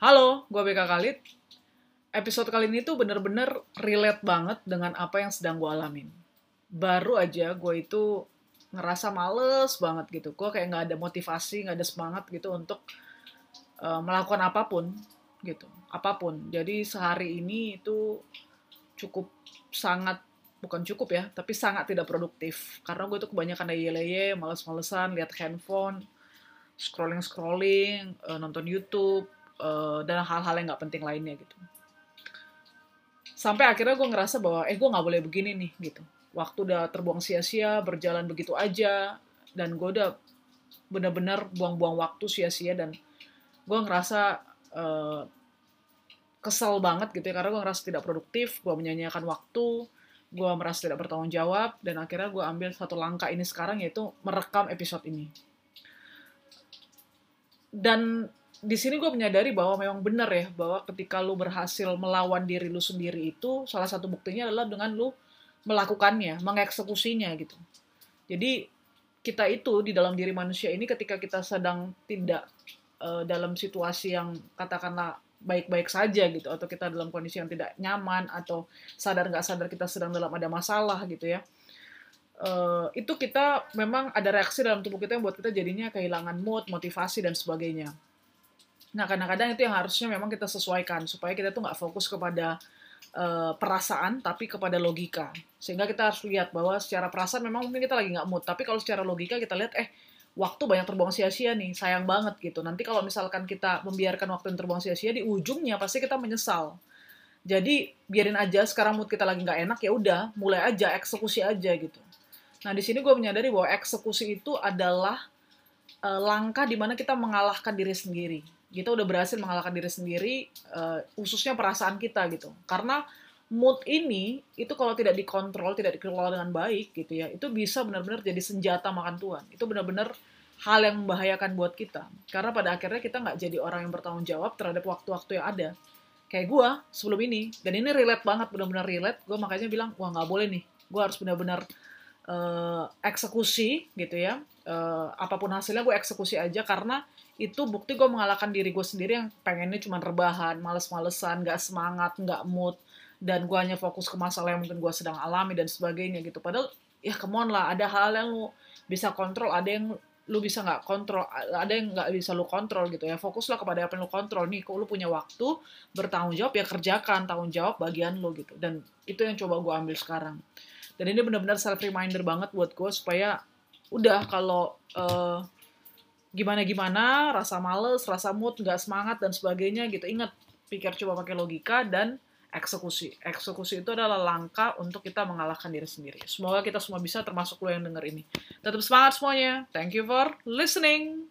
Halo, gue BK Khalid. Episode kali ini tuh bener-bener relate banget dengan apa yang sedang gue alamin. Baru aja gue itu ngerasa males banget gitu. Gue kayak nggak ada motivasi, nggak ada semangat gitu untuk uh, melakukan apa pun gitu. Apa pun. Jadi sehari ini itu cukup sangat bukan cukup ya, tapi sangat tidak produktif. Karena gue tuh kebanyakan leye-leye, males-malesan, lihat handphone, scrolling-scrolling, uh, nonton YouTube, uh, dan hal-hal yang nggak penting lainnya gitu. Sampai akhirnya gue ngerasa bahwa, eh gue nggak boleh begini nih gitu. Waktu udah terbuang sia-sia, berjalan begitu aja, dan gue udah benar-benar buang-buang waktu sia-sia dan gue ngerasa uh, kesel banget gitu ya karena gue ngerasa tidak produktif, gue menyanyiakan waktu, gue merasa tidak bertanggung jawab dan akhirnya gue ambil satu langkah ini sekarang yaitu merekam episode ini dan di sini gue menyadari bahwa memang benar ya bahwa ketika lu berhasil melawan diri lu sendiri itu salah satu buktinya adalah dengan lu melakukannya mengeksekusinya gitu. Jadi kita itu di dalam diri manusia ini ketika kita sedang tidak uh, dalam situasi yang katakanlah baik-baik saja gitu atau kita dalam kondisi yang tidak nyaman atau sadar nggak sadar kita sedang dalam ada masalah gitu ya uh, itu kita memang ada reaksi dalam tubuh kita yang buat kita jadinya kehilangan mood motivasi dan sebagainya nah kadang-kadang itu yang harusnya memang kita sesuaikan supaya kita tuh nggak fokus kepada uh, perasaan tapi kepada logika sehingga kita harus lihat bahwa secara perasaan memang mungkin kita lagi nggak mood tapi kalau secara logika kita lihat eh waktu banyak terbuang sia-sia nih, sayang banget gitu. Nanti kalau misalkan kita membiarkan waktu yang terbuang sia-sia di ujungnya pasti kita menyesal. Jadi biarin aja sekarang mood kita lagi nggak enak ya udah, mulai aja eksekusi aja gitu. Nah di sini gue menyadari bahwa eksekusi itu adalah uh, langkah di mana kita mengalahkan diri sendiri. Kita udah berhasil mengalahkan diri sendiri, uh, khususnya perasaan kita gitu. Karena mood ini itu kalau tidak dikontrol, tidak dikelola dengan baik gitu ya, itu bisa benar-benar jadi senjata makan tuan. Itu benar-benar hal yang membahayakan buat kita. Karena pada akhirnya kita nggak jadi orang yang bertanggung jawab terhadap waktu-waktu yang ada. Kayak gue sebelum ini, dan ini relate banget, benar-benar relate. Gue makanya bilang, wah nggak boleh nih. Gue harus benar-benar uh, eksekusi gitu ya. Uh, apa pun hasilnya gue eksekusi aja karena itu bukti gue mengalahkan diri gue sendiri yang pengennya cuma rebahan, males-malesan, nggak semangat, nggak mood, dan gue hanya fokus ke masalah yang mungkin gue sedang alami dan sebagainya gitu. Padahal ya come on lah ada hal yang lu bisa kontrol ada yang lu bisa nggak kontrol ada yang nggak bisa lu kontrol gitu ya. Fokuslah kepada apa yang lu kontrol. Nih kalau lu punya waktu bertanggung jawab ya kerjakan tanggung jawab bagian lu gitu. Dan itu yang coba gue ambil sekarang dan ini benar-benar self reminder banget buat gue supaya udah kalau uh, gimana gimana rasa males rasa mood nggak semangat dan sebagainya gitu ingat pikir coba pakai logika dan eksekusi. Eksekusi itu adalah langkah untuk kita mengalahkan diri sendiri. Semoga kita semua bisa termasuk lo yang denger ini. Tetap semangat semuanya. Thank you for listening.